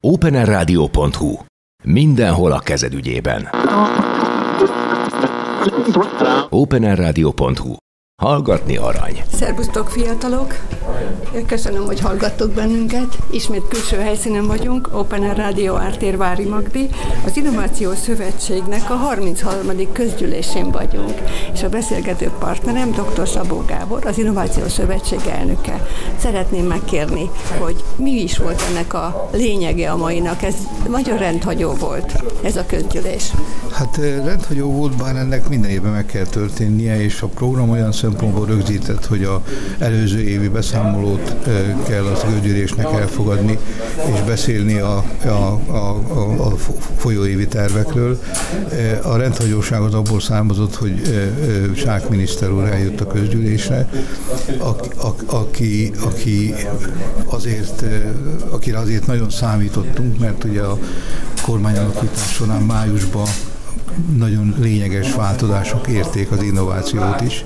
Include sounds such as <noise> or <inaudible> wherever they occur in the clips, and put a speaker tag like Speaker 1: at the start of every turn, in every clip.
Speaker 1: openerradio.hu. Mindenhol a kezed ügyében. openerradio.hu. Hallgatni arany.
Speaker 2: Szerbusztok fiatalok! Köszönöm, hogy hallgattok bennünket. Ismét külső helyszínen vagyunk, Open Air Radio Ártér Vári Magdi. Az Innováció Szövetségnek a 33. közgyűlésén vagyunk, és a beszélgető partnerem dr. Szabó Gábor, az Innováció Szövetség elnöke. Szeretném megkérni, hogy mi is volt ennek a lényege a mainak. Ez nagyon rendhagyó volt, ez a közgyűlés.
Speaker 3: Hát rendhagyó volt, bár ennek minden évben meg kell történnie, és a program olyan szempontból rögzített, hogy a előző évi beszámolót kell az közgyűlésnek elfogadni, és beszélni a, a, a, a, a folyóévi tervekről. A rendhagyóság az abból származott, hogy Sák miniszter úr eljött a közgyűlésre, aki, aki azért, akire azért nagyon számítottunk, mert ugye a kormányalakítás során májusban nagyon lényeges változások érték az innovációt is,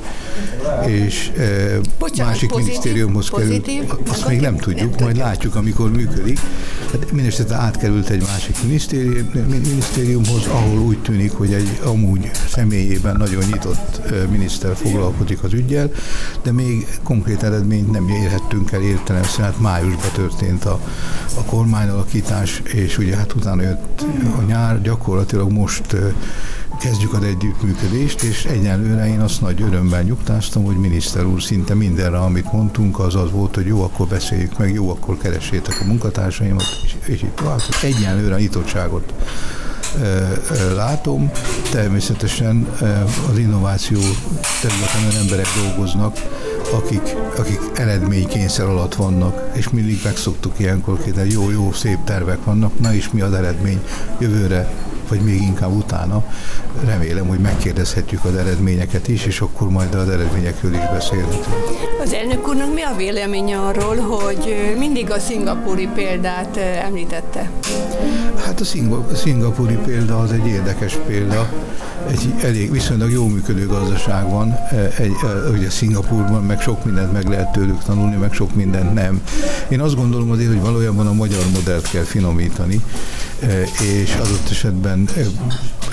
Speaker 3: és e, Bocsánat, másik pozitív, minisztériumhoz került. Azt negatív, még nem tudjuk, majd látjuk, amikor működik. Hát mindesetre átkerült egy másik minisztérium, minisztériumhoz, ahol úgy tűnik, hogy egy amúgy személyében nagyon nyitott miniszter foglalkozik az ügyel, de még konkrét eredményt nem érhettünk el értelemszerűen, hát májusban történt a, a kormányalakítás, és ugye hát utána jött a nyár, gyakorlatilag most kezdjük az együttműködést, és egyenlőre én azt nagy örömmel nyugtáztam, hogy miniszter úr szinte mindenre, amit mondtunk, az az volt, hogy jó, akkor beszéljük meg, jó, akkor keressétek a munkatársaimat, és, és itt tovább. Egyenlőre nyitottságot látom. Természetesen az innováció területen olyan emberek dolgoznak, akik, akik eredménykényszer alatt vannak, és mindig megszoktuk ilyenkor, hogy jó, jó, szép tervek vannak, na és mi az eredmény jövőre vagy még inkább utána. Remélem, hogy megkérdezhetjük az eredményeket is, és akkor majd az eredményekről is beszélhetünk.
Speaker 2: Az elnök úrnak mi a véleménye arról, hogy mindig a szingapúri példát említette?
Speaker 3: Hát a szingapúri példa az egy érdekes példa. Egy elég viszonylag jó működő gazdaság van, egy, ugye Szingapurban, meg sok mindent meg lehet tőlük tanulni, meg sok mindent nem. Én azt gondolom azért, hogy valójában a magyar modellt kell finomítani, és adott esetben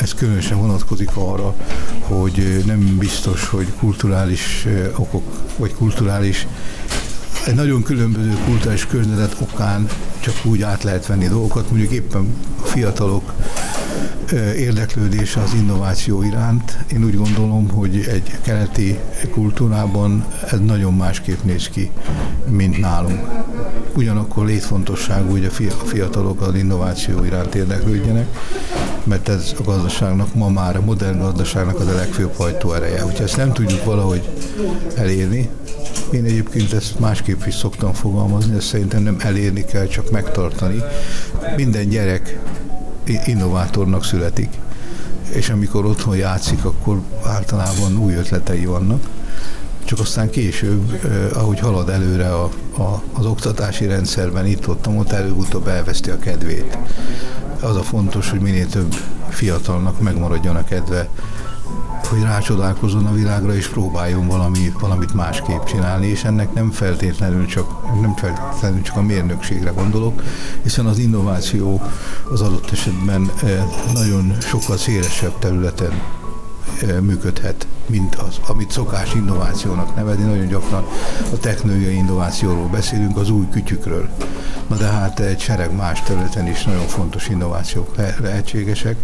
Speaker 3: ez különösen vonatkozik arra, hogy nem biztos, hogy kulturális okok, vagy kulturális egy nagyon különböző kulturális környezet okán csak úgy át lehet venni dolgokat, mondjuk éppen a fiatalok érdeklődése az innováció iránt. Én úgy gondolom, hogy egy keleti kultúrában ez nagyon másképp néz ki, mint nálunk. Ugyanakkor létfontosságú, hogy a fiatalok az innováció iránt érdeklődjenek, mert ez a gazdaságnak ma már, a modern gazdaságnak az a legfőbb ereje. Hogyha ezt nem tudjuk valahogy elérni, én egyébként ezt másképp is szoktam fogalmazni, ezt szerintem nem elérni kell, csak megtartani. Minden gyerek innovátornak születik, és amikor otthon játszik, akkor általában új ötletei vannak, csak aztán később, eh, ahogy halad előre a, a, az oktatási rendszerben, itt-ott, ott előbb-utóbb elveszti a kedvét. Az a fontos, hogy minél több fiatalnak megmaradjon a kedve hogy rácsodálkozzon a világra, és próbáljon valami, valamit másképp csinálni, és ennek nem feltétlenül csak, nem feltétlenül csak a mérnökségre gondolok, hiszen az innováció az adott esetben eh, nagyon sokkal szélesebb területen működhet, mint az, amit szokás innovációnak nevezni. Nagyon gyakran a technológiai innovációról beszélünk, az új kütyükről. Na de hát egy sereg más területen is nagyon fontos innovációk lehetségesek,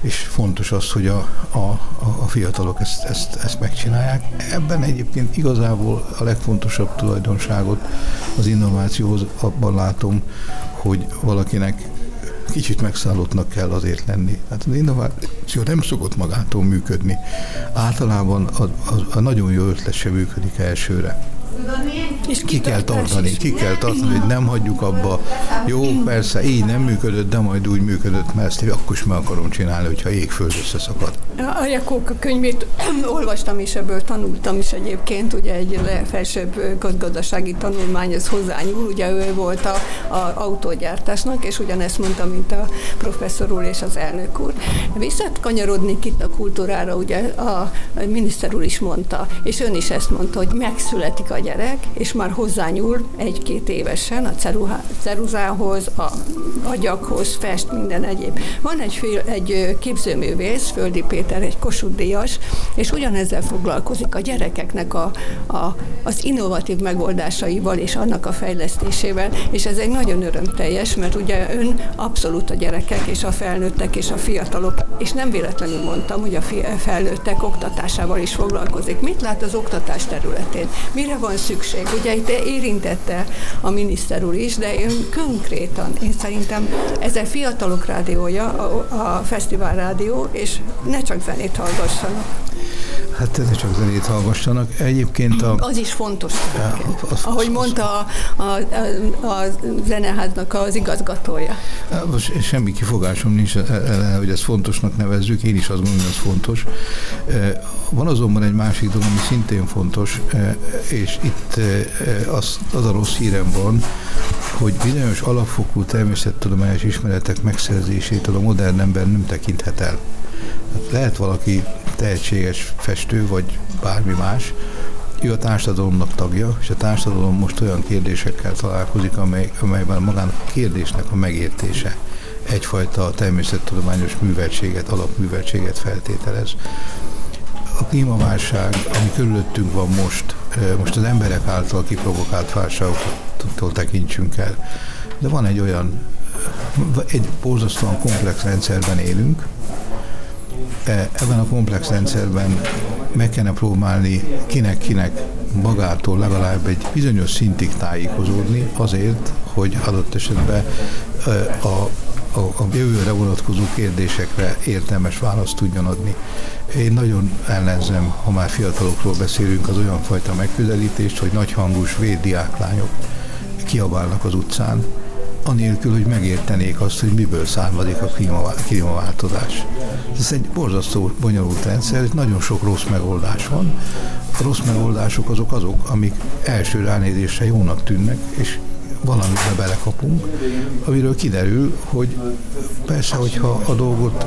Speaker 3: és fontos az, hogy a, a, a fiatalok ezt, ezt, ezt megcsinálják. Ebben egyébként igazából a legfontosabb tulajdonságot az innovációhoz abban látom, hogy valakinek kicsit megszállottnak kell azért lenni. Hát az innováció nem szokott magától működni. Általában a, a, a nagyon jó ötlet sem működik elsőre. És ki kell tartani, ki kell tartani, hogy nem hagyjuk abba. Jó, persze, így nem működött, de majd úgy működött, mert ezt akkor is meg akarom csinálni, hogyha égföld összeszakad.
Speaker 2: A Jakóka könyvét <clears throat> olvastam és ebből tanultam is egyébként, ugye egy felsőbb gazdasági tanulmány, ez hozzányúl, ugye ő volt a, a autógyártásnak, és ugyanezt mondta, mint a professzor úr és az elnök úr. Visszakanyarodni itt a kultúrára, ugye a miniszter úr is mondta, és ön is ezt mondta, hogy megszületik a gyerek, és már hozzányúl egy-két évesen a ceruzához, a agyakhoz, fest, minden egyéb. Van egy, fél, egy képzőművész, Földi Péter, egy Kossuth Díjas, és ugyanezzel foglalkozik a gyerekeknek a, a, az innovatív megoldásaival és annak a fejlesztésével, és ez egy nagyon örömteljes, mert ugye ön abszolút a gyerekek és a felnőttek és a fiatalok, és nem véletlenül mondtam, hogy a felnőttek oktatásával is foglalkozik. Mit lát az oktatás területén? Mire van szükség? Ugye itt érintette a miniszter úr is, de én konkrétan, én szerintem ez a fiatalok rádiója, a, a fesztivál rádió, és ne csak zenét hallgassanak.
Speaker 3: Hát ne csak zenét hallgassanak. Egyébként a...
Speaker 2: Az is fontos. Ja, az, Ahogy az, mondta a, a, a zeneháznak az igazgatója.
Speaker 3: Most semmi kifogásom nincs ellen, hogy ezt fontosnak nevezzük, én is azt mondom, hogy ez fontos. Van azonban egy másik dolog, ami szintén fontos, és itt az, az a rossz hírem van, hogy bizonyos alapfokú természettudományos ismeretek megszerzésétől a modern ember nem tekinthet el. Hát lehet valaki tehetséges festő, vagy bármi más, ő a társadalomnak tagja, és a társadalom most olyan kérdésekkel találkozik, amely, amelyben magának a kérdésnek a megértése egyfajta természettudományos műveltséget, alapműveltséget feltételez. A klímaválság, ami körülöttünk van most, most az emberek által kiprovokált válságoktól tekintsünk el, de van egy olyan, egy borzasztóan komplex rendszerben élünk, ebben a komplex rendszerben meg kellene próbálni kinek-kinek magától legalább egy bizonyos szintig tájékozódni azért, hogy adott esetben e, a, a, a jövőre vonatkozó kérdésekre értelmes választ tudjon adni. Én nagyon ellenzem, ha már fiatalokról beszélünk, az olyan fajta megközelítést, hogy nagyhangos véddiáklányok kiabálnak az utcán, anélkül, hogy megértenék azt, hogy miből származik a klímaváltozás. Ez egy borzasztó bonyolult rendszer, nagyon sok rossz megoldás van. A rossz megoldások azok azok, amik első ránézésre jónak tűnnek, és valamibe belekapunk, amiről kiderül, hogy persze, hogyha a dolgot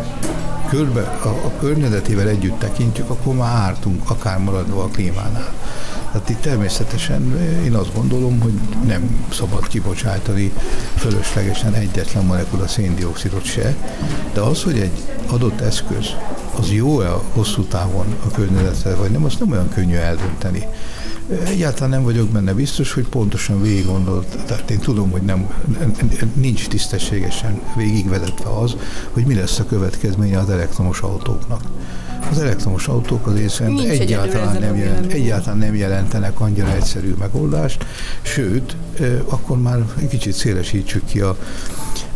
Speaker 3: körbe, a, a környezetével együtt tekintjük, akkor már ártunk, akár maradva a klímánál. Tehát itt természetesen én azt gondolom, hogy nem szabad kibocsátani fölöslegesen egyetlen molekula széndiokszidot se, de az, hogy egy adott eszköz az jó-e hosszú távon a környezetre, vagy nem, azt nem olyan könnyű eldönteni. Egyáltalán nem vagyok benne biztos, hogy pontosan végig gondolt, tehát én tudom, hogy nem, nincs tisztességesen végigvezetve az, hogy mi lesz a következménye az elektromos autóknak. Az elektromos autók az észrend egyáltalán nem, jelent, egyáltalán nem jelentenek annyira egyszerű megoldást, sőt, akkor már egy kicsit szélesítsük ki a,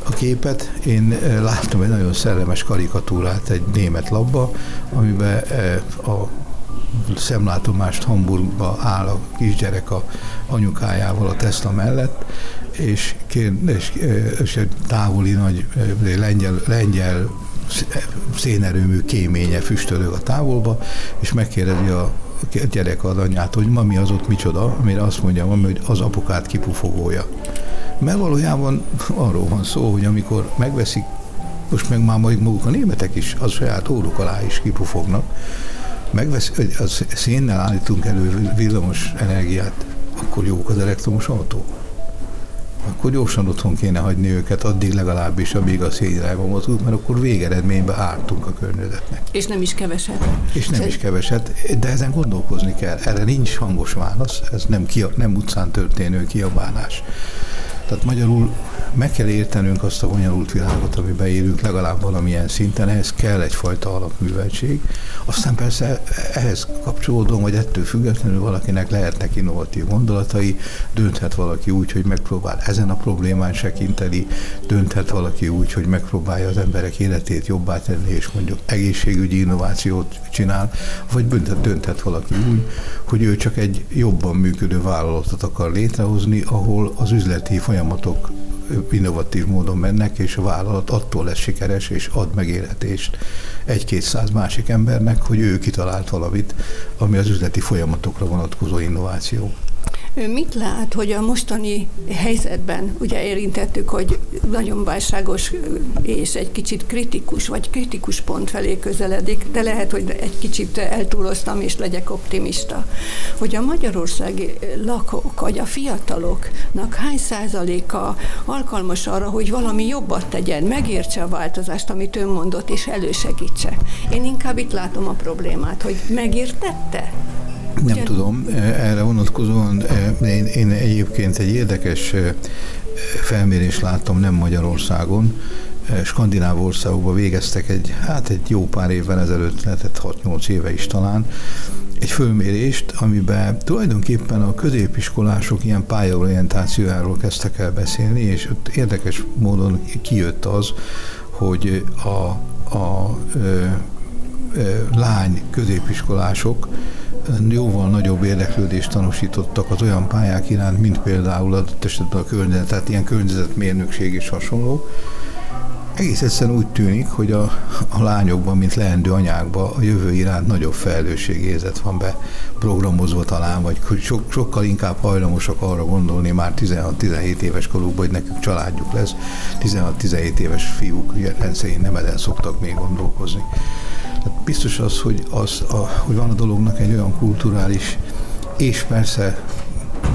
Speaker 3: a képet. Én láttam egy nagyon szellemes karikatúrát egy német labba, amiben a szemlátomást Hamburgba áll a kisgyerek a anyukájával a Tesla mellett, és, kér, és, és egy távoli nagy lengyel, lengyel szénerőmű kéménye füstölög a távolba, és megkérdezi a gyerek az anyját, hogy mami az ott micsoda, amire azt mondja mami, hogy az apukát kipufogója. Mert valójában arról van szó, hogy amikor megveszik, most meg már maguk a németek is, az saját óruk alá is kipufognak, megveszik, az szénnel állítunk elő villamos energiát, akkor jók az elektromos autók akkor gyorsan otthon kéne hagyni őket, addig legalábbis, amíg a szénirányba mozgunk, mert akkor végeredményben ártunk a környezetnek.
Speaker 2: És nem is keveset.
Speaker 3: És nem is keveset, de ezen gondolkozni kell. Erre nincs hangos válasz, ez nem, kia, nem utcán történő kiabálás. Tehát magyarul meg kell értenünk azt a bonyolult világot, amiben élünk legalább valamilyen szinten, ehhez kell egyfajta alapműveltség. Aztán persze ehhez kapcsolódom, hogy ettől függetlenül valakinek lehetnek innovatív gondolatai, dönthet valaki úgy, hogy megpróbál ezen a problémán sekinteni, dönthet valaki úgy, hogy megpróbálja az emberek életét jobbá tenni, és mondjuk egészségügyi innovációt csinál, vagy dönthet valaki úgy, hogy ő csak egy jobban működő vállalatot akar létrehozni, ahol az üzleti folyamatok innovatív módon mennek, és a vállalat attól lesz sikeres, és ad megélhetést egy-két száz másik embernek, hogy ő kitalált valamit, ami az üzleti folyamatokra vonatkozó innováció.
Speaker 2: Mit lát, hogy a mostani helyzetben, ugye érintettük, hogy nagyon válságos és egy kicsit kritikus, vagy kritikus pont felé közeledik, de lehet, hogy egy kicsit eltúloztam és legyek optimista, hogy a magyarországi lakók, vagy a fiataloknak hány százaléka alkalmas arra, hogy valami jobbat tegyen, megértse a változást, amit ön mondott, és elősegítse. Én inkább itt látom a problémát, hogy megértette?
Speaker 3: Ugyan... Nem tudom, erre vonatkozóan én, én egyébként egy érdekes felmérést láttam nem Magyarországon, skandináv országokban végeztek egy, hát egy jó pár évvel ezelőtt, lehetett 6-8 éve is talán, egy fölmérést, amiben tulajdonképpen a középiskolások ilyen pályaorientációjáról kezdtek el beszélni, és ott érdekes módon kijött az, hogy a, a ö, ö, lány középiskolások jóval nagyobb érdeklődést tanúsítottak az olyan pályák iránt, mint például adott esetben a környezet, tehát ilyen környezetmérnökség és hasonló. Egész egyszerűen úgy tűnik, hogy a, a lányokban, mint leendő anyákban a jövő iránt nagyobb felelősségérzet van be programozva talán, vagy so, sokkal inkább hajlamosak arra gondolni már 16-17 éves korukban, hogy nekük családjuk lesz. 16-17 éves fiúk rendszerint nem ezen szoktak még gondolkozni. Biztos az, hogy, az, a, hogy van a dolognak egy olyan kulturális, és persze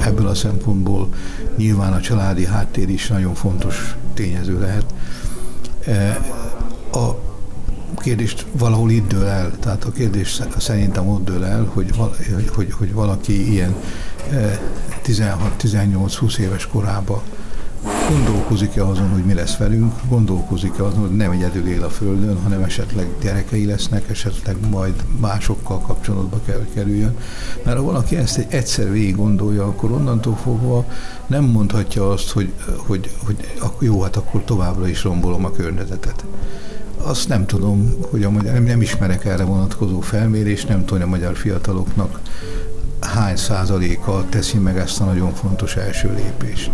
Speaker 3: ebből a szempontból nyilván a családi háttér is nagyon fontos tényező lehet. E, a kérdést valahol itt dől el, tehát a kérdés szerintem ott dől el, hogy, hogy, hogy, hogy valaki ilyen 16-18-20 e, éves korában Gondolkozik-e azon, hogy mi lesz velünk, gondolkozik-e azon, hogy nem egyedül él a Földön, hanem esetleg gyerekei lesznek, esetleg majd másokkal kapcsolatba kell kerüljön. Mert ha valaki ezt egy egyszer végig gondolja, akkor onnantól fogva nem mondhatja azt, hogy, hogy, hogy jó, hát akkor továbbra is rombolom a környezetet. Azt nem tudom, hogy a magyar, nem, nem ismerek erre vonatkozó felmérést, nem tudom, hogy a magyar fiataloknak hány százaléka teszi meg ezt a nagyon fontos első lépést.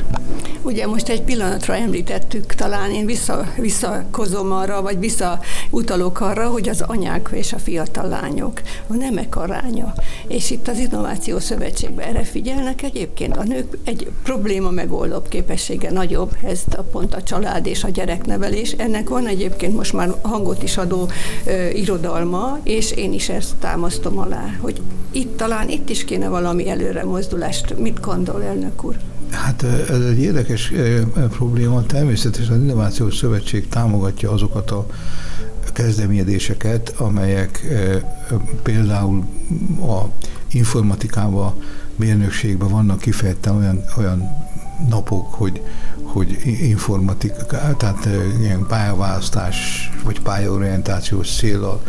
Speaker 2: Ugye most egy pillanatra említettük, talán én vissza, visszakozom arra, vagy visszautalok arra, hogy az anyák és a fiatal lányok, a nemek aránya. És itt az Innováció Szövetségben erre figyelnek egyébként. A nők egy probléma megoldó képessége nagyobb, ez a pont a család és a gyereknevelés. Ennek van egyébként most már hangot is adó ö, irodalma, és én is ezt támasztom alá, hogy itt talán itt is kéne valami előre mozdulást. Mit gondol, elnök úr?
Speaker 3: Hát ez egy érdekes probléma. Természetesen az Innovációs Szövetség támogatja azokat a kezdeményezéseket, amelyek például a informatikában, mérnökségben vannak kifejezetten olyan, olyan napok, hogy, hogy informatika, tehát ilyen pályaválasztás vagy pályaorientációs célral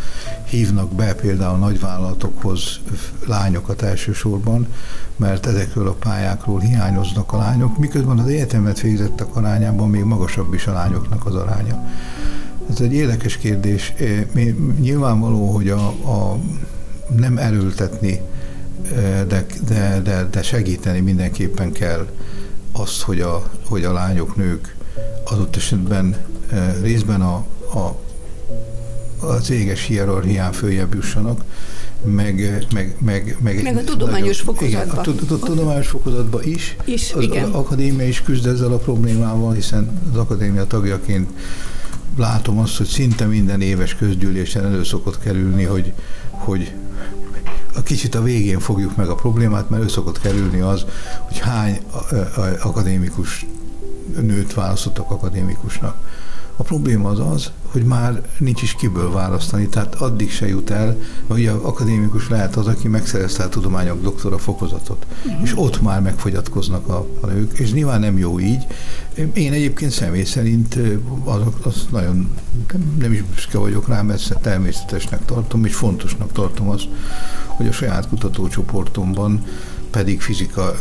Speaker 3: hívnak be például nagyvállalatokhoz lányokat elsősorban, mert ezekről a pályákról hiányoznak a lányok, miközben az egyetemet végzettek arányában még magasabb is a lányoknak az aránya. Ez egy érdekes kérdés. Nyilvánvaló, hogy a, a nem erőltetni, de, de, de, de segíteni mindenképpen kell azt, hogy a, hogy a lányok, nők adott esetben részben a, a a céges hierarchián följebb jussanak, meg, meg, meg,
Speaker 2: meg, meg a tudományos fokozatban.
Speaker 3: Igen, a tudományos fokozatban is.
Speaker 2: is
Speaker 3: az,
Speaker 2: igen.
Speaker 3: Az akadémia is küzd ezzel a problémával, hiszen az akadémia tagjaként látom azt, hogy szinte minden éves közgyűlésen elő szokott kerülni, hogy, hogy a kicsit a végén fogjuk meg a problémát, mert ő szokott kerülni az, hogy hány akadémikus nőt választottak akadémikusnak. A probléma az az, hogy már nincs is kiből választani, tehát addig se jut el, mert ugye akadémikus lehet az, aki megszerezte a tudományok doktora fokozatot, uh-huh. és ott már megfogyatkoznak a, a nők, és nyilván nem jó így. Én egyébként személy szerint az, az nagyon nem, nem is büszke vagyok rá, mert természetesnek tartom, és fontosnak tartom azt, hogy a saját kutatócsoportomban pedig fizika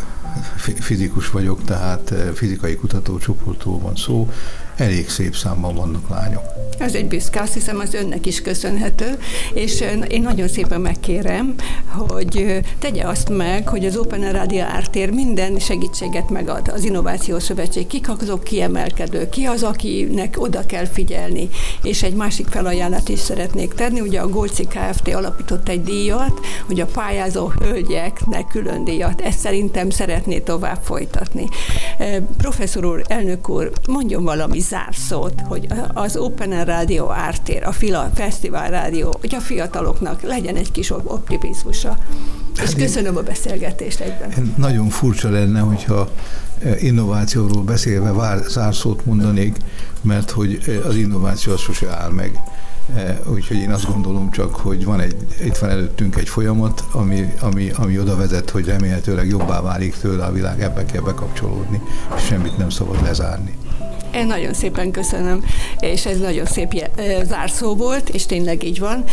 Speaker 3: fizikus vagyok, tehát fizikai kutatócsoportról van szó, elég szép számban vannak lányok.
Speaker 2: Ez egy büszke, azt hiszem az önnek is köszönhető, és én nagyon szépen megkérem, hogy tegye azt meg, hogy az Open Radio Ártér minden segítséget megad. Az Innováció Szövetség, kik azok kiemelkedő, ki az, akinek oda kell figyelni, és egy másik felajánlat is szeretnék tenni. Ugye a Golci Kft. alapított egy díjat, hogy a pályázó hölgyeknek külön díjat. Ezt szerintem szeret szeretné tovább folytatni. Professzor úr, elnök úr, mondjon valami zárszót, hogy az Open Air Rádió ártér, a Fila Fesztivál Rádió, hogy a fiataloknak legyen egy kis optimizmusa. És hát köszönöm a beszélgetést egyben.
Speaker 3: Nagyon furcsa lenne, hogyha innovációról beszélve zárszót mondanék, mert hogy az innováció az sose áll meg. Úgyhogy én azt gondolom csak, hogy van egy, itt van előttünk egy folyamat, ami, ami, ami oda vezet, hogy remélhetőleg jobbá válik tőle a világ, ebbe kell bekapcsolódni, és semmit nem szabad lezárni.
Speaker 2: Én nagyon szépen köszönöm, és ez nagyon szép zárszó volt, és tényleg így van.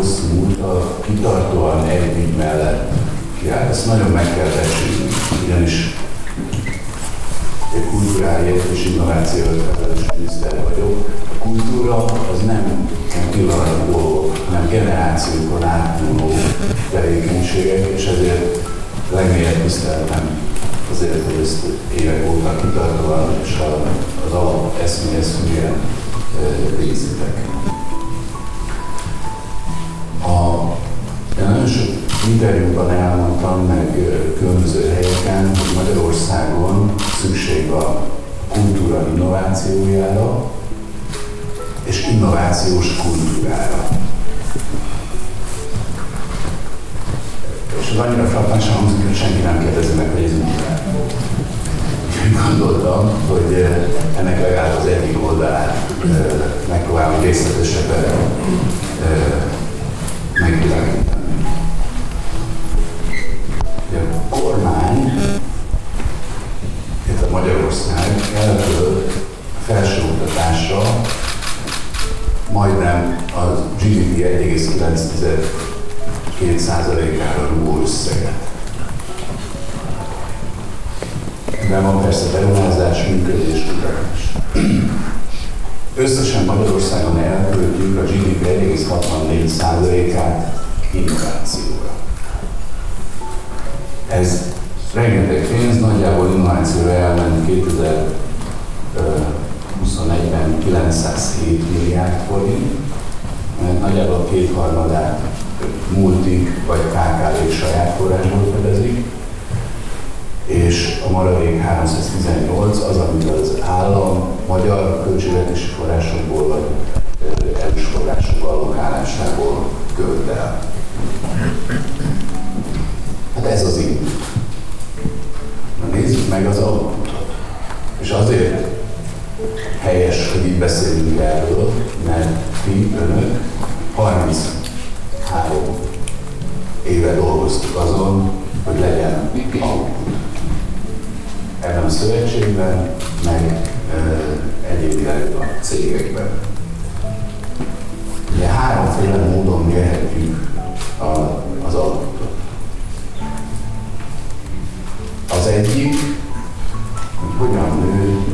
Speaker 3: Hosszú múlta kitartóan egy mellett kiáll. Ezt nagyon meg kell becsülni, ugyanis egy kulturális és innovációt felelős miniszter vagyok. A kultúra az nem, nem pillanatnyi dolgok, hanem generációkon átnyúló tevékenységek, és ezért legmélyebb tiszteltem azért, hogy ezt évek óta kitartóan és az alap eszméhez hülyen részítek. A, én nagyon sok interjúban elmondtam, meg különböző helyeken, hogy Magyarországon szükség van kultúra innovációjára és innovációs kultúrára. És az annyira frappánsan hangzik, hogy senki nem kérdezi meg, hogy ez gondoltam, hogy ennek legalább az egyik oldalát megpróbálom részletesebben megvilágítani. A kormány, illetve Magyarország elkölt felsőoktatásra majdnem a GDP 1,9-2%-ára rúgó összeget. De van persze beruházás, működés, kutatás. Összesen Magyarországon elköltjük a GDP 1,64%-át innovációra. Ez rengeteg pénz, nagyjából innovációra elment 2021-ben 907 milliárd forint, mert nagyjából kétharmadát multik vagy KKV saját forrásból és a maradék 318 az, amit az állam magyar költségvetési forrásokból vagy EU-s források allokálásából költ el. Hát ez az így. Na nézzük meg az alapot. És azért helyes, hogy itt beszélünk erről, mert ti, önök 33 éve dolgoztuk azon, hogy legyen alapot ebben a szövetségben, meg egyébként a cégekben. Ugye háromféle módon mérhetjük az adatot. Az egyik, hogy hogyan nő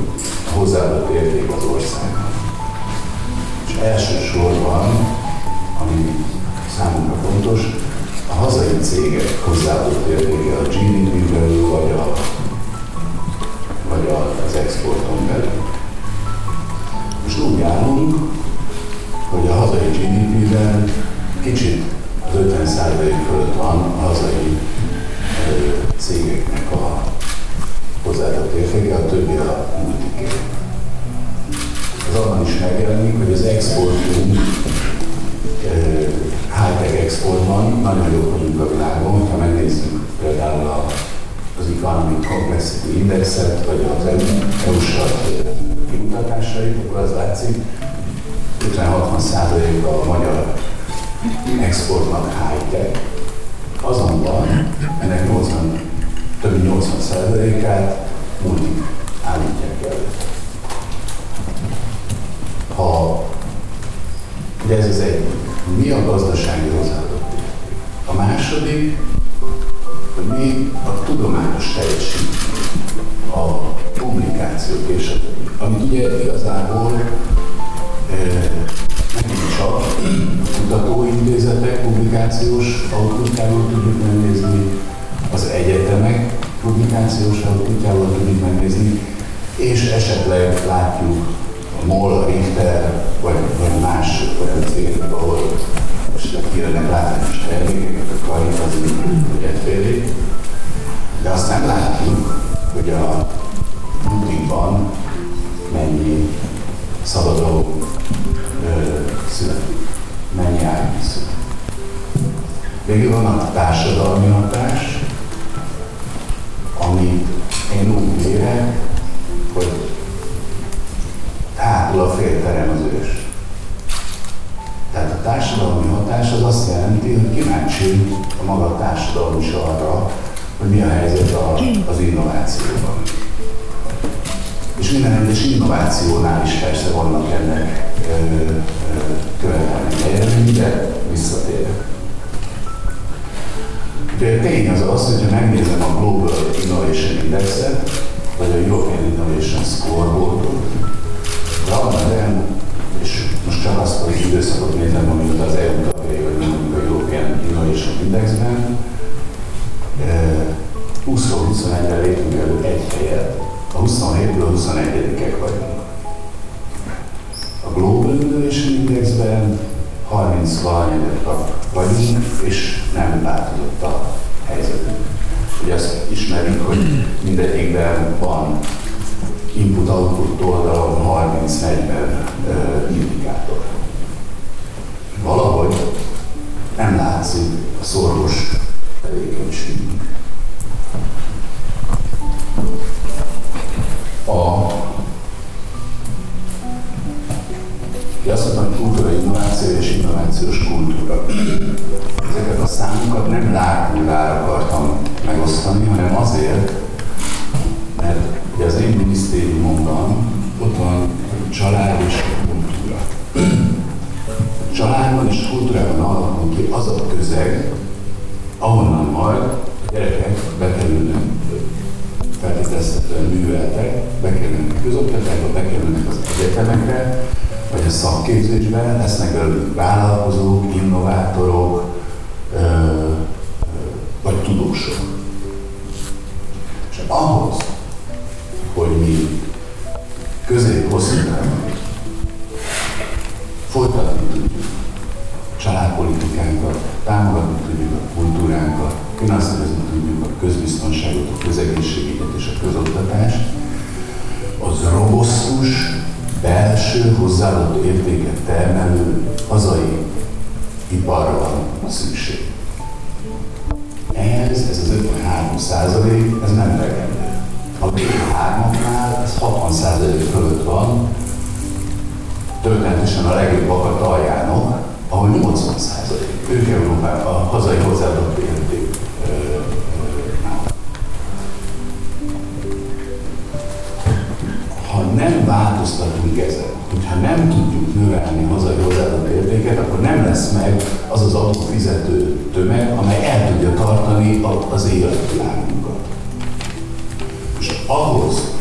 Speaker 3: a hozzáadott érték az országban. És elsősorban, ami számunkra fontos, a hazai cégek hozzáadott értéke a GDP belül, vagy a vagy az exporton belül. Most úgy állunk, hogy a hazai GDP-ben kicsit az 50 fölött van a hazai cégeknek a hozzáadott értéke, a többi a multiké. Ez abban is megjelenik, hogy az exportunk high-tech exportban nagyon jók vagyunk a világon, ha megnézzük például a az Economic Complexity Indexet, vagy az EU-s kimutatásait, akkor az látszik, 50-60% a magyar exportnak high-tech, azonban ennek 80, több mint 80%-át multik állítják el. Ha, de ez az egyik. Mi a gazdasági hozzáadott A második, hogy mi a tudományos teljesítmény, a publikációk és a többi, amit ugye igazából e, megint csak kutatóintézetek publikációs outputjából tudjuk megnézni, az egyetemek publikációs outputjából tudjuk megnézni, és esetleg látjuk a MOL, a Richter, vagy, vagy más olyan cégek, ahol és kijönnek látványos termékeket, a karit, az ügyetfélé. De azt nem látjuk, hogy a rutinban mennyi szabadó születik, mennyi árvíz Végül van a társadalmi hatás, amit én úgy érek, hogy hátul a félterem az ős. Tehát a társadalmi hatás az azt jelenti, hogy kíváncsi a maga társadalmi is arra, hogy mi a helyzet a, az innovációban. És minden egyes innovációnál is persze vannak ennek követelményei, de visszatérek. Ugye tény az az, hogyha megnézem a Global Innovation Indexet, vagy a European Innovation Scoreboardot, de abban és most csak azt az időszakot nézem, amit az EU tagjai, vagy mondjuk a European Innovation Indexben, 20-21-re lépünk elő egy helyet, a 27-ből 21-ek vagyunk. A Global Innovation Indexben 30 valanyedek vagyunk, és nem változott a helyzetünk. Ugye azt ismerjük, hogy mindegyikben van input-output oldalon 30-40 indikátor. Valahogy nem látszik a szoros tevékenységünk. A azt mondtam, kultúra innováció és innovációs kultúra. Ezeket a számokat nem lárpullára akartam megosztani, hanem azért, mert ugye az én minisztériumomban ott van család és kultúra. Családban és kultúrában alakul ki az a közeg, ahonnan majd a gyerekek bekerülnek feltételezhetően műveltek, bekerülnek közoktatásba, bekerülnek az egyetemekre, vagy a szakképzésben lesznek belőlük vállalkozók, innovátorok, ö, ö, vagy tudósok. És ahhoz, hogy mi közép-hosszú folytatni tudjuk családpolitikánkat, támogatni tudjuk a kultúránkat, finanszírozni tudjuk a közbiztonságot, a közegészségügyet és a közoktatást, az robosztus, belső hozzáadott értéket termelő hazai iparra van szükség. Ehhez ez az 53 százalék, ez nem elegendő. A B3-nál ez 60 százalék fölött van, történetesen a legjobbak a aljának, ahol 80 százalék. Ők Európában a hazai hozzáadott érték ha nem változtatunk ezen, hogyha nem tudjuk növelni a hazai hozzáadott értéket, akkor nem lesz meg az az adófizető tömeg, amely el tudja tartani az életvilágunkat. És ahhoz,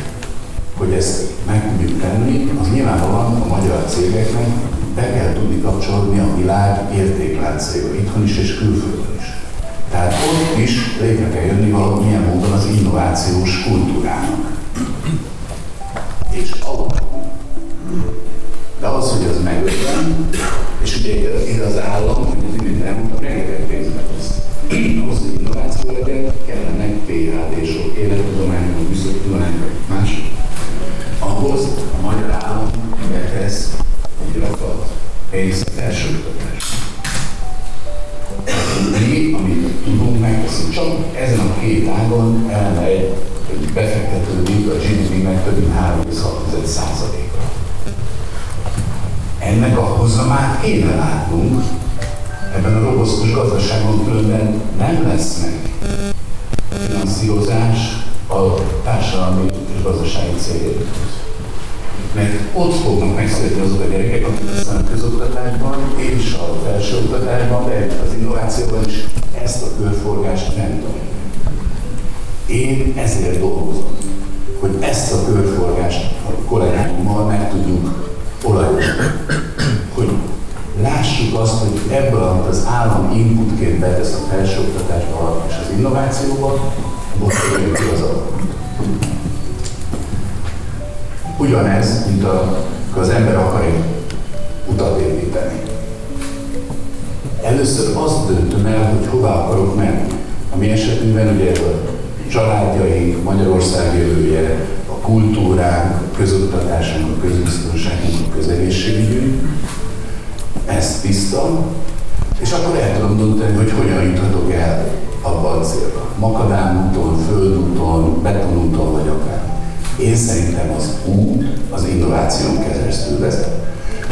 Speaker 3: hogy ezt meg tudjuk tenni, az nyilvánvalóan a magyar cégeknek be kell tudni kapcsolódni a világ értékláncaiba, itthon is és külföldön is. Tehát ott is létre kell jönni valamilyen módon az innovációs kultúrának. És ahol. De az, hogy az megötlen, és ugye én az állam, hogy az imént elmondtam, rengeteg pénzbe tesz. Ahhoz, hogy innováció legyen, kellenek PHD-sok, élettudományok, műszaki tudományok, betesz egy rakat pénzt felsőoktatásra. Mi, amit tudunk, megteszünk, csak ezen a két ágon elmegy egy befektetődik a GDP-nek több mint 3,6%-ra. Ennek a hozamát kéne látnunk, ebben a robosztus gazdaságban különben nem lesz meg finanszírozás a társadalmi és gazdasági céljaikhoz. Mert ott fognak megszületni azok a gyerekek, akik aztán a közoktatásban és a felsőoktatásban, de az innovációban is ezt a körforgást nem tudják. Én ezért dolgozom, hogy ezt a körforgást a kollégáimmal meg tudjuk olajozni. Hogy lássuk azt, hogy ebből, amit az állam inputként betesz a felsőoktatásba és az innovációba, most ki az Ugyanez, mint a, az ember akar egy utat építeni. először azt döntöm el, hogy hova akarok menni. A mi esetünkben ugye a családjaink, Magyarország jövője, a kultúránk, a közoktatásunk, a közbiztonságunk, a közegészségügyünk, ezt tiszta, és akkor el tudom dönteni, hogy hogyan juthatok el abba a célba. Makadám úton, földúton, betonúton, vagy akár. Én szerintem az út az innováción keresztül vezet.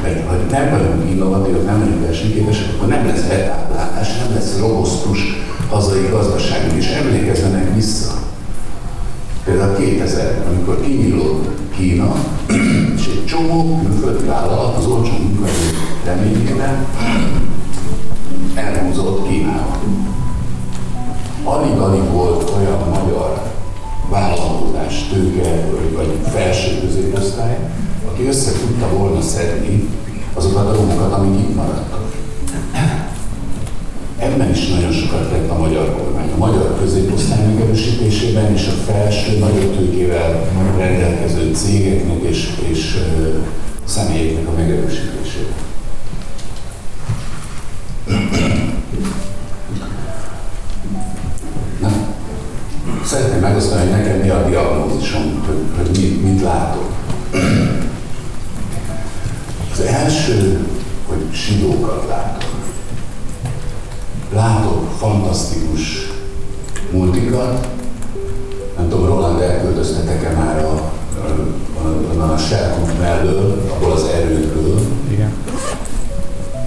Speaker 3: Mert ha nem vagyunk innovatívak, nem vagyunk versenyképesek, akkor nem lesz betáplálás, nem lesz robosztus hazai gazdaságunk, és emlékezzenek vissza. Például 2000, amikor kinyílott Kína, <clears throat> és egy csomó külföldi vállalat az olcsó munkaerő reményében elhúzott Kínába. Alig-alig volt olyan magyar vállalkozás, tőke vagy felső középosztály, aki össze tudta volna szedni azokat a romokat, amik itt maradtak. Ebben is nagyon sokat tett a magyar kormány. A magyar középosztály megerősítésében és a felső, nagyobb tőkével rendelkező cégeknek és, és személyeknek a megerősítésében. Szeretném megosztani, hogy nekem mi a diagnózisom, hogy, hogy mit, mit látok. Az első, hogy sidókat látok. Látok fantasztikus multikat, nem tudom, Roland, elköltöztetek-e már a, a, a, a Sherkut mellől, abból az erődből.
Speaker 4: Igen.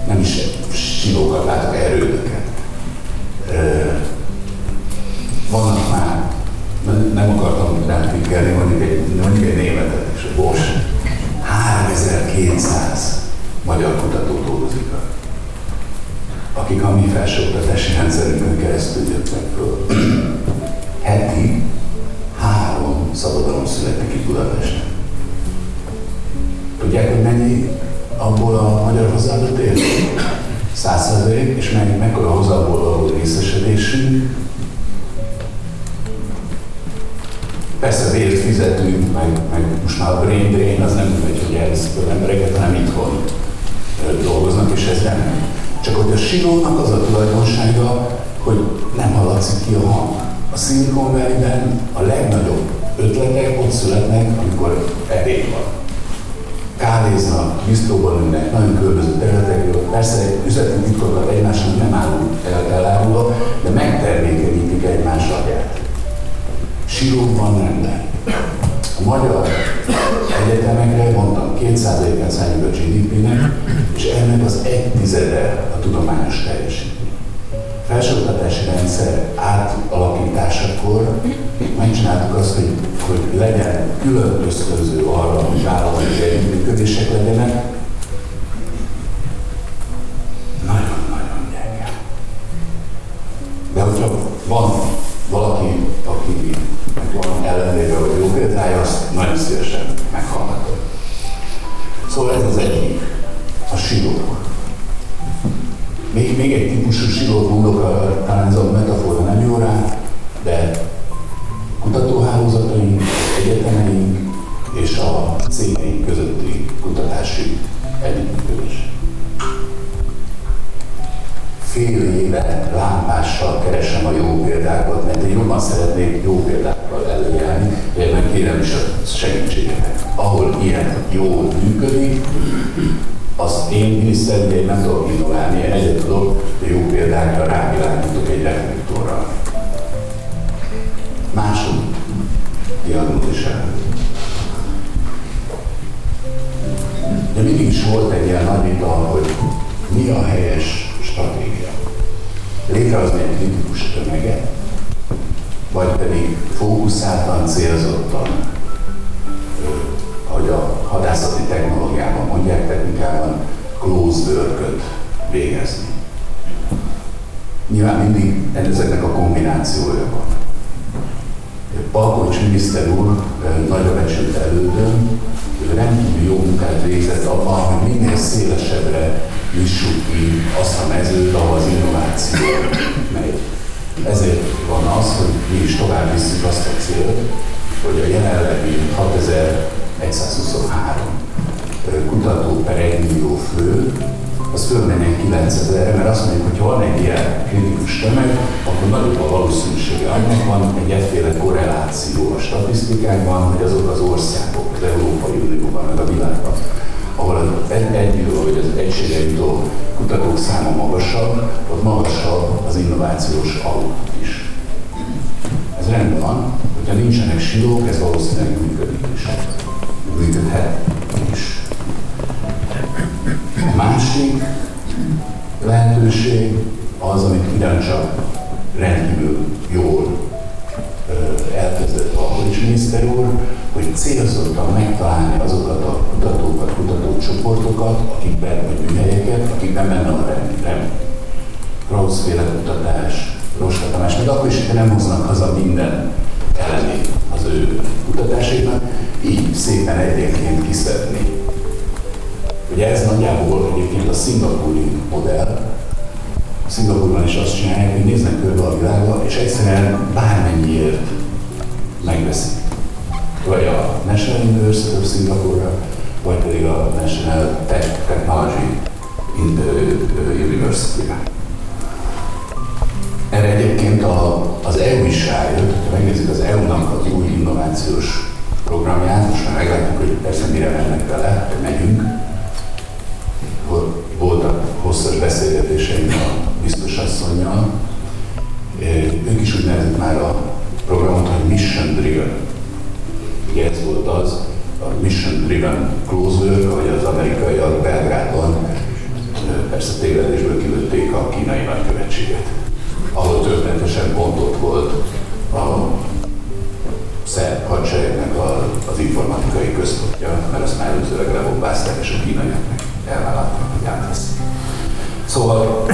Speaker 3: Nem is silókat látok, erődöket. Nem akartam rám pikkelni, mondjuk egy, mondjuk egy németet is, a Bosch. 3200 magyar kutató dolgozik akik a mi felsőoktatási rendszerünkön keresztül jöttek föl. Heti három szabadalom születik itt Budapesten. Tudják, hogy mennyi abból a magyar hozzáadott érték? Százszerzék, és meg, mekkora hozzából való részesedésünk. Persze vért fizetünk, meg, meg most már a brain drain az nem megy, hogy elviszik embereket, hanem itthon dolgoznak, és ez nem. Csak hogy a silónak az a tulajdonsága, hogy nem hallatszik ki a hang. A Silicon Valley-ben a legnagyobb ötletek ott születnek, amikor ebéd van. Kávéznak, biztóban ülnek, nagyon különböző területekről. Persze üzleti titkokat egymásnak nem állunk el, elárulva, de megtermékenyítik egymás agyát. Nem lehet. A magyar egyetemekre mondtam, 2%-át szálljuk a GDP-nek, és ennek az egy tizede a tudományos teljesítmény. Felsőoktatási rendszer átalakításakor megcsináltuk azt, hogy, hogy legyen külön ösztönző arra, hogy vállalati együttműködések legyenek. 6123 kutató per 1 millió fő az fölmenjen 9000-re, mert azt mondjuk, hogy ha van egy ilyen kritikus tömeg, akkor nagyobb a valószínűsége annak van egy egyféle korreláció a statisztikákban, hogy azok az országok, az Európai Unióban, meg a világban, ahol az egy, egy, vagy az egységre jutó kutatók száma magasabb, ott magasabb az innovációs output is. Ez rendben van, hogyha nincsenek silók, ez valószínűleg működik is. Működhet is. A másik lehetőség az, amit ugyancsak rendkívül jól elkezdett a Holics miniszter úr, hogy célzottan megtalálni azokat a kutatókat, kutatócsoportokat, akikben, vagy műhelyeket, akikben benne a rem, rem Krausz-féle kutatás, Roska Tamás, még akkor is, hogy nem hoznak haza minden elemét az ő kutatásainak, így szépen egyenként kiszedni. Ugye ez nagyjából egyébként a szingapúri modell, Szingapurban is azt csinálják, hogy néznek körbe a világba, és egyszerűen bármennyiért megveszik. Vagy a National University of Singapore, vagy pedig a National Tech Technology University-re. Erre egyébként a, az EU is rájött, ha megnézzük az EU-nak az új innovációs programját, most már meglátjuk, hogy persze mire mennek vele, megyünk. Voltak hosszas beszélgetéseim a biztos asszonynal. Ők is úgy nevezik már a programot, hogy Mission Driven. Ugye ez volt az, a Mission Driven Closer, ahogy az amerikaiak Belgrádban persze tévedésből kilőtték a kínai nagykövetséget, ahol történetesen pont ott volt a szerb hadseregnek az informatikai központja, mert azt már előzőleg lebombázták, és a kínaiak meg elvállaltak, hogy átveszik. Szóval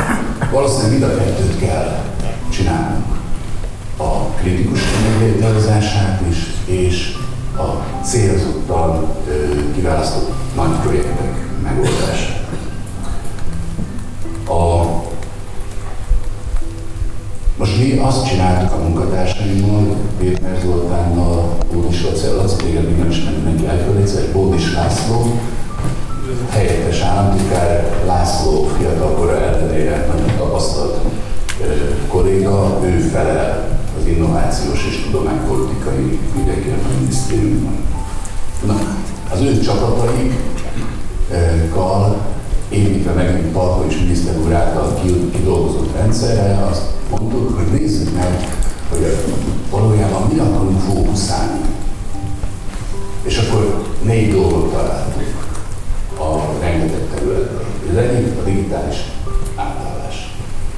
Speaker 3: valószínűleg mind a kettőt kell csinálnunk. A kritikus anyagvételezását is, és a célzottan kiválasztott nagy projektek megoldását. A, most mi azt csináltuk a munkatársaimmal, Péter Zoltánnal, Bódis Laci, téged még nem ismer mindenki elfelejtszer, Bódis László, helyettes államtitkár László fiatalkora ellenére nagyon tapasztalt kolléga, ő felel az innovációs és tudománypolitikai ügyekért a minisztériumban. Na, az ő csapataikkal építve megint Palkovics miniszter úr által kidolgozott rendszerrel azt mondtuk, hogy nézzük meg, hogy valójában mi akarunk fókuszálni. És akkor négy dolgot találtunk a rengeteg területből. Az egyik a digitális átállás.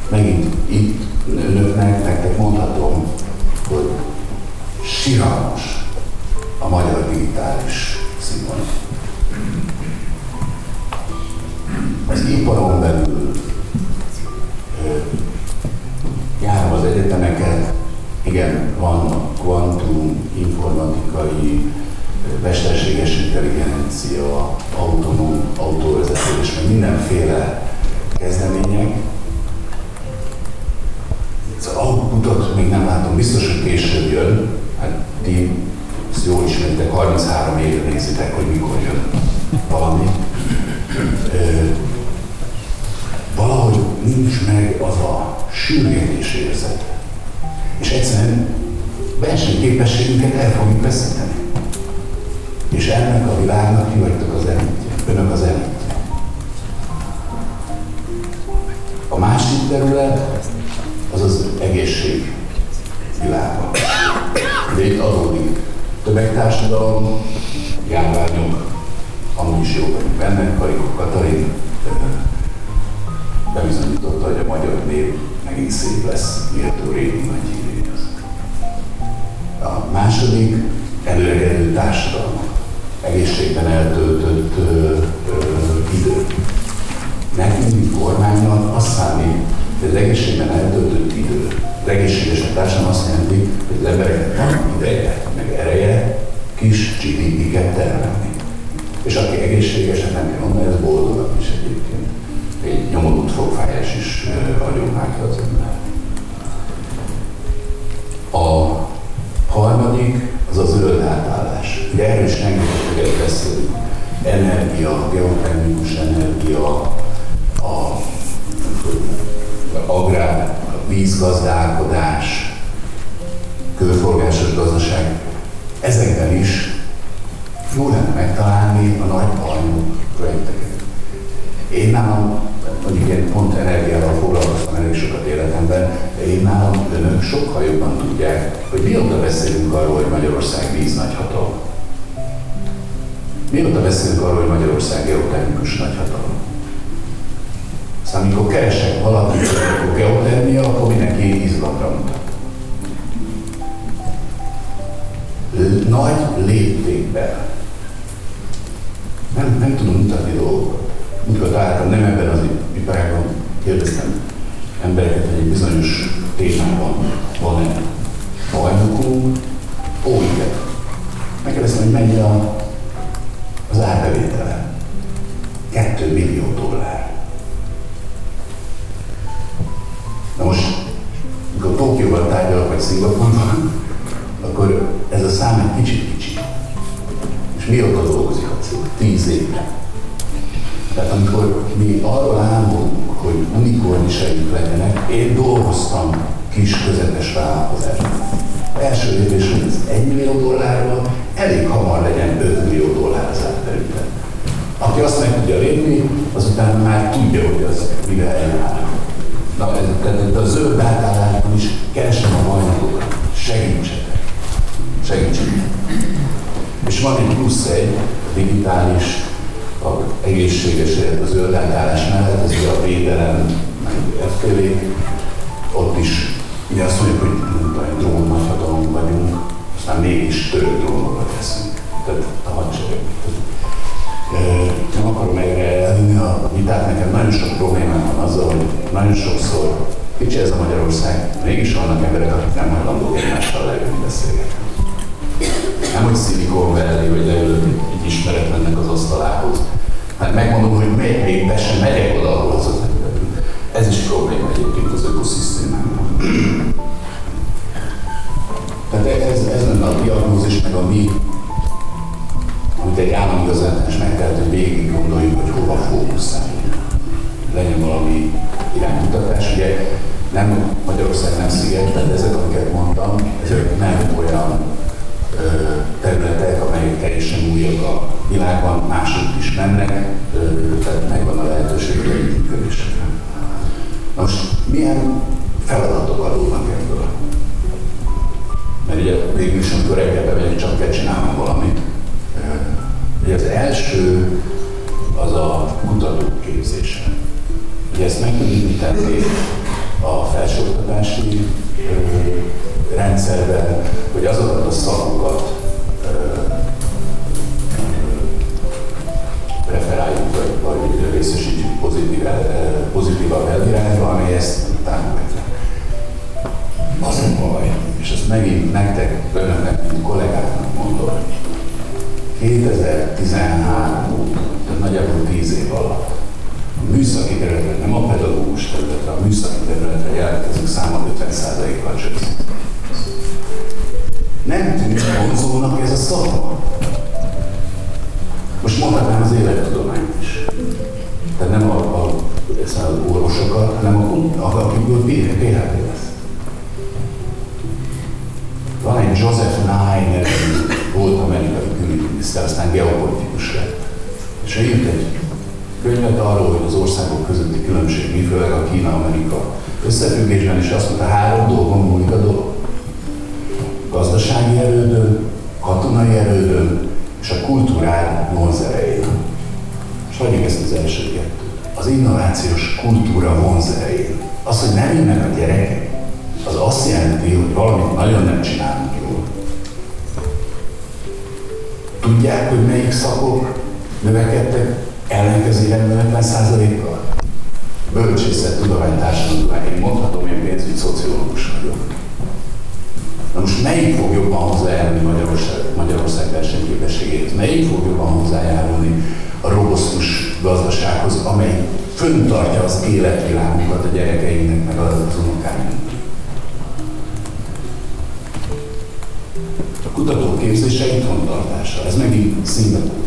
Speaker 3: Megint itt önöknek, nektek mondhatom, hogy siralmas a magyar digitális színvonal. Az iparon belül járom az egyetemeket, igen, van kvantum, informatikai, mesterséges intelligencia, autonóm autóvezetés, meg mindenféle kezdemények. Az outputot még nem látom, biztos, hogy később jön. Hát ti ezt jól ismeritek, 33 éve nézitek, hogy mikor jön valami. Valahogy nincs meg az a sürgetés érzet. És egyszerűen versenyképességünket el fogjuk veszíteni. És ennek a világnak ti vagytok az elitje. Önök az elitje. A másik terület az az egészség világa. De itt adódik tömegtársadalom, járványok, amúgy is jó vagyunk benne, Karikó Katalin bebizonyította, hogy a magyar név megint szép lesz, méltó régi nagy híré A második előregedő társadalmak egészségben eltöltött ö, ö, idő. Nekünk, mint kormánynak azt számít, hogy az egészségben eltöltött idő, az egészséges társadalom azt jelenti, hogy az embereknek van ideje, meg ereje kis GDP-ket termelni. És aki egészségeset nem kell mondani, ez boldogabb is egyébként. Egy nyomorult fogfájás is adjon vágja az ember. A harmadik az a zöld átállás. Ugye erről is rengeteget beszélünk. Energia, geotermikus energia, a agrár, a vízgazdálkodás, körforgásos gazdaság, ezekben is jó lenne megtalálni a nagy bajnok projekteket. Én nálam, mondjuk én pont energiával foglalkoztam elég sokat életemben, én nálam önök sokkal jobban tudják, hogy mióta beszélünk arról, hogy Magyarország víz nagyhatalom. Mióta beszélünk arról, hogy Magyarország geotechnikus nagyhatalom? Aztán amikor keresek valakit, akkor geotermia, akkor mindenki izgalomra mutat. Nagy léptékben nem, nem tudom mutatni dolgokat. Mikor találtam, nem ebben az iparágban kérdeztem embereket, hogy egy bizonyos témában van-e bajnokunk, ó, igen. Megkérdeztem, hogy mennyi a, az árbevétele. 2 millió dollár. Na most, mikor Tokióban tárgyalok, vagy Szingapurban, akkor ez a szám egy kicsit kicsi. És mióta dolgozik a cég? Tíz éve. Tehát amikor mi arról álmodunk, hogy unikorniseink legyenek, én dolgoztam kis közepes vállalkozásban. Első lépés, hogy ez 1 millió dollárról elég hamar legyen 5 millió dollár az átterületen. Aki azt meg tudja lépni, azután már tudja, hogy az mivel eljár. Na, tehát a zöld átállásban is keresem a bajnokokat. Segítsetek. Segítsetek. És van egy plusz egy, digitális, a egészséges az átállás mellett, ez a védelem, meg ott is ugye azt mondjuk, hogy nem drón nagyhatalom vagyunk, aztán mégis török drónokat teszünk. Tehát a hadsereg. Nem akarom elvinni a vitát, nekem nagyon sok problémám van azzal, hogy nagyon sokszor kicsi ez a Magyarország, mégis vannak emberek, akik nem hajlandók egymással leülni beszélgetni. Nem, hogy Silicon Valley, hogy leülök egy ismeretlennek az asztalához. Hát megmondom, hogy még, még be sem megyek oda, ahol az Ez is probléma egyébként az ökoszisztémában. Tehát ez, ez lenne a diagnózis, meg a mi, amit egy államigazgatás megtehet, hogy végig gondoljuk, hogy hova fókuszáljunk. Legyen valami iránymutatás. Ugye nem Magyarország nem sziget, tehát ezek, amiket mondtam, ezek nem olyan ö, területek, amelyek teljesen újak a világban, mások is mennek, tehát megvan a lehetőség hogy együttműködésre. Most milyen feladatok adódnak ebből? Mert ugye végül is, amikor reggel bemegyek, csak kell csinálnom valamit. Ugye az első az a kutatók képzése. Ugye ezt meg tudjuk tenni a felsőoktatási rendszerben, hogy azokat a szakokat preferáljuk, vagy, vagy részesítjük pozitív, pozitívabb elirányba, amely ezt támogatja. Az a baj, és ezt megint nektek, önöknek, mint kollégáknak mondom, 2013 óta, nagyjából 10 év alatt a műszaki területre, nem a pedagógus területre, a műszaki területre jelentkezők száma 50%-kal csökkent. Nem tűnik vonzónak ez a szakma. Most mondhatnám az élettudományt is. Tehát nem a, a, az orvosokat, hanem a, a, akikből PHD lesz. Van egy Joseph Nye nevű volt amerikai külügyminiszter, aztán geopolitikus lett. És ő írt egy könyvet arról, hogy az országok közötti különbség mi, főleg a Kína-Amerika összefüggésben, és azt mondta, három dolgon múlik a dolog. Gazdasági erődön, katonai erődön, és a kultúrál vonzerején. És hagyjuk ezt az első kettőt. Az innovációs kultúra vonzerején. Az, hogy nem jönnek a gyerekek, az azt jelenti, hogy valamit nagyon nem csinálunk jól. Tudják, hogy melyik szakok növekedtek ellenkezőleg 50%-kal? Bölcsészet, tudomány, társadalomtudomány. Én mondhatom, én pénzügyi szociológus vagyok. Na most melyik fog jobban hozzájárulni Magyarország, Magyarország versenyképességéhez? Melyik fog jobban hozzájárulni a robosztus gazdasághoz, amely föntartja az életvilágunkat a gyerekeinknek, meg az unokáinknak? A kutatóképzése itthon tartása, ez megint Szingapúr.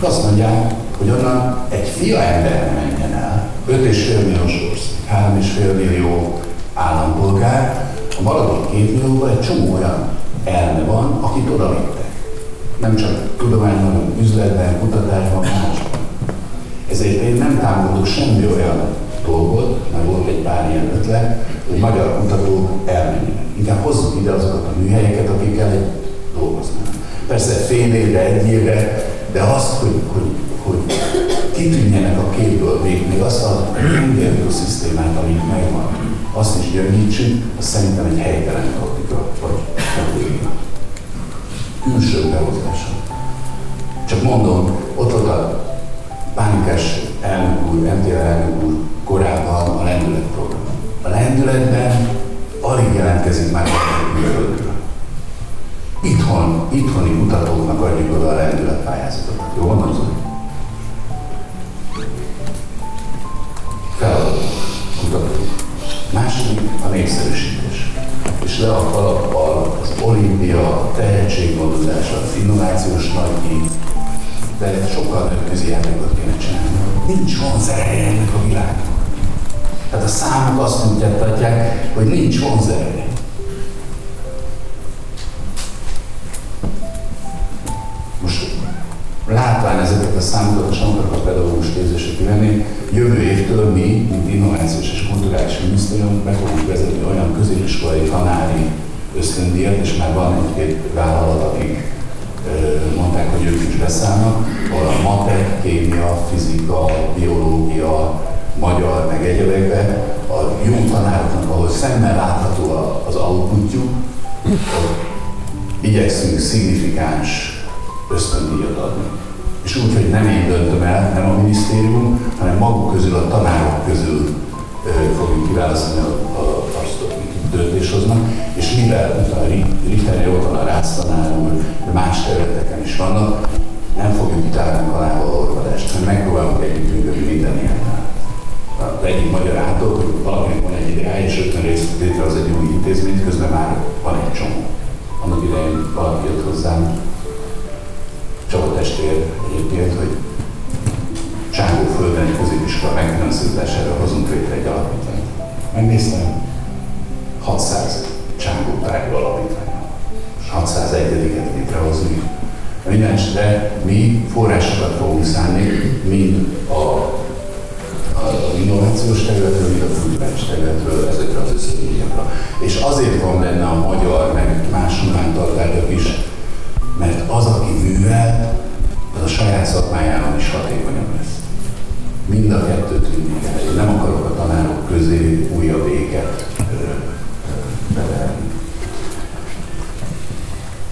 Speaker 3: Azt mondják, hogy onnan egy fia ember menjen el, 5,5 milliós ország, 3,5 millió állampolgár, a maradék két millióban egy csomó olyan elme van, akit oda vittek. Nem csak tudományban, hanem üzletben, kutatásban, másban. Ezért én nem támogatok semmi olyan dolgot, mert volt egy pár ilyen ötlet, hogy magyar kutatók elmenjenek. Inkább hozzuk ide azokat a műhelyeket, akikkel egy dolgoznak. Persze fél évre, egy évre, de azt, hogy, hogy, hogy kitűnjenek a képből még, még azt a ökoszisztémát, amit megvan, azt is gyöngítsük, az szerintem egy helytelen taktika, vagy. Külső behozása. Csak mondom, Csángó földön egy középiskola megfinanszírozására hozunk létre egy alapítványt. Megnéztem, 600 Csángó Tárgyú Alapítvány. És 601-et létrehozni. Minden esetre mi forrásokat fogunk szállni, mind a az innovációs területről, mind a kulturális területről ezekre az összedíjakra. És azért van benne a magyar, meg más humántantárgyak is, mert az, aki művel, az a saját szakmájában is hatékonyabb lesz. Mind a kettőt vinni kell. Én nem akarok a tanárok közé újabb éket beverni.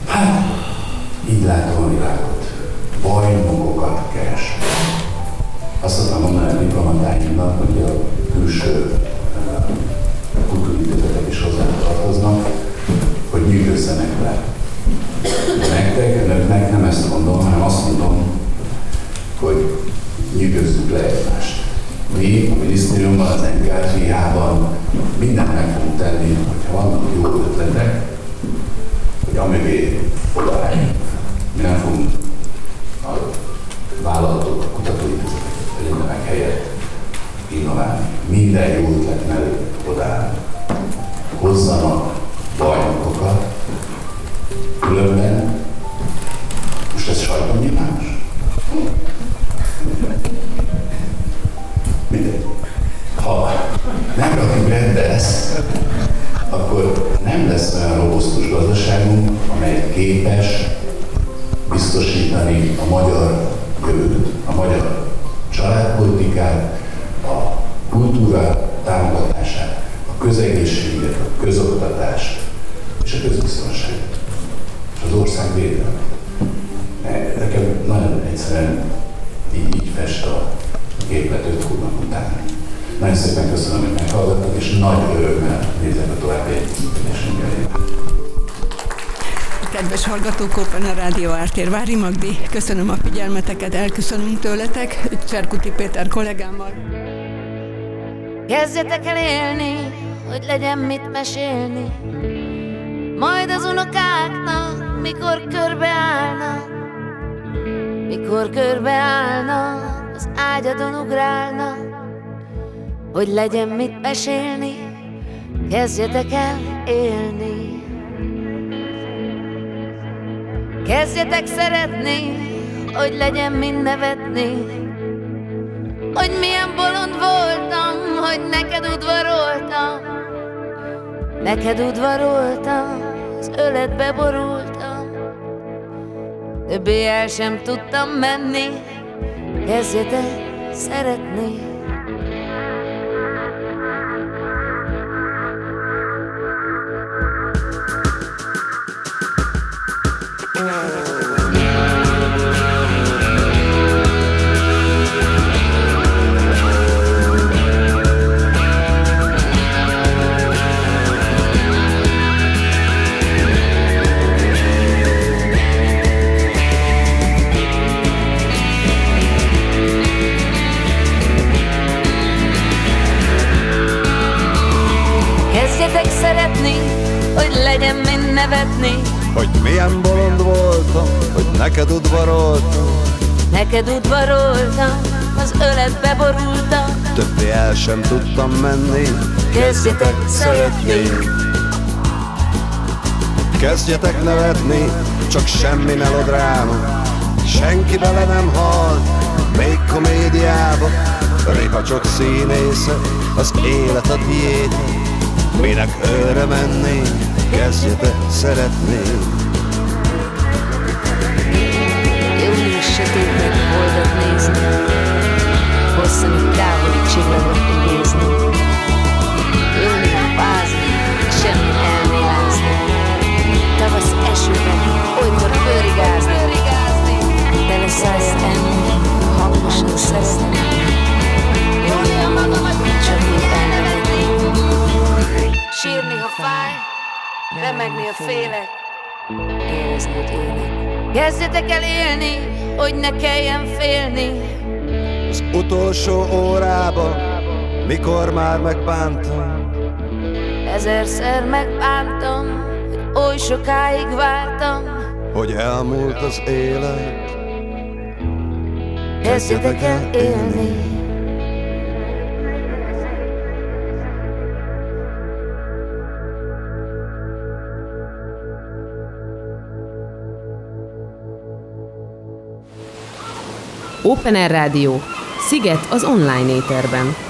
Speaker 3: Hát, így látom a világot. Bajnokokat keres. Azt szoktam mondani a diplomatáimnak, hogy a külső kultúrintézetek is hozzá tartoznak, hogy nyűgözzenek le. Nektek, önöknek nem ezt mondom, hanem azt mondom, hogy nyűgözzük le egymást. Mi a minisztériumban, az NKFIH-ban mindent meg fogunk tenni, hogyha vannak jó ötletek, hogy amögé odaálljunk. Mi nem fogunk a vállalatok, a kutatóintézetek egyetemek helyett innoválni. Minden jó ötlet mellé odaáll. Hozzanak bajnokokat, különben, most ez sajton ezt, akkor nem lesz olyan robosztus gazdaságunk, amely képes biztosítani a magyar jövőt, a magyar családpolitikát, a kultúra támogatását, a közegészséget, a közoktatást és a közbiztonságot, és az ország védelmet. Nekem nagyon egyszerűen így, így fest a képlet öt hónap után. Nagyon szépen köszönöm, hogy meghallgattak, és nagy örömmel nézek a további együttműködésünkre.
Speaker 2: Kedves hallgatók, Open a Rádió Ártér Vári Magdi, köszönöm a figyelmeteket, elköszönünk tőletek, Cserkuti Péter kollégámmal.
Speaker 4: Kezdjetek el élni, hogy legyen mit mesélni, majd az unokáknak, mikor körbeállnak, mikor Mikor körbeállna, az ágyadon ugrálna, hogy legyen mit mesélni, kezdjetek el élni. Kezdjetek szeretni, hogy legyen mind nevetni, hogy milyen bolond voltam, hogy neked udvaroltam, neked udvaroltam, az öletbe borultam, többé el sem tudtam menni, kezdjetek szeretni. Szeretni, hogy legyen mind nevetni,
Speaker 5: Hogy milyen bolond voltam, hogy neked udvaroltam.
Speaker 4: Neked udvaroltam, az öletbe borultam,
Speaker 5: Többé el sem tudtam menni.
Speaker 4: Kezdjetek szeretni.
Speaker 5: Kezdjetek nevetni, csak semmi melodráma Senki bele nem hal, még komédiába. Réha csak színésze, az élet a tiéd Minek őre menni, kezdjetek szeretni
Speaker 4: Július sötétnek boldog nézni, hosszan távoli csillagot idézni. Jó néha bázni, semmi elmélázni. Tavasz esőben, olykor fölrigázni. Tele szájjal enni, hangosan szeretni. Fáj, remegni, ha félek. Érezni, hogy élek. Kezdjetek el élni, hogy ne kelljen félni.
Speaker 5: Az utolsó órába, mikor már megbántam
Speaker 4: Ezerszer megbántam, hogy oly sokáig vártam.
Speaker 5: Hogy elmúlt az élet
Speaker 4: Kezdjetek el élni.
Speaker 6: Open Air Rádió. Sziget az online éterben.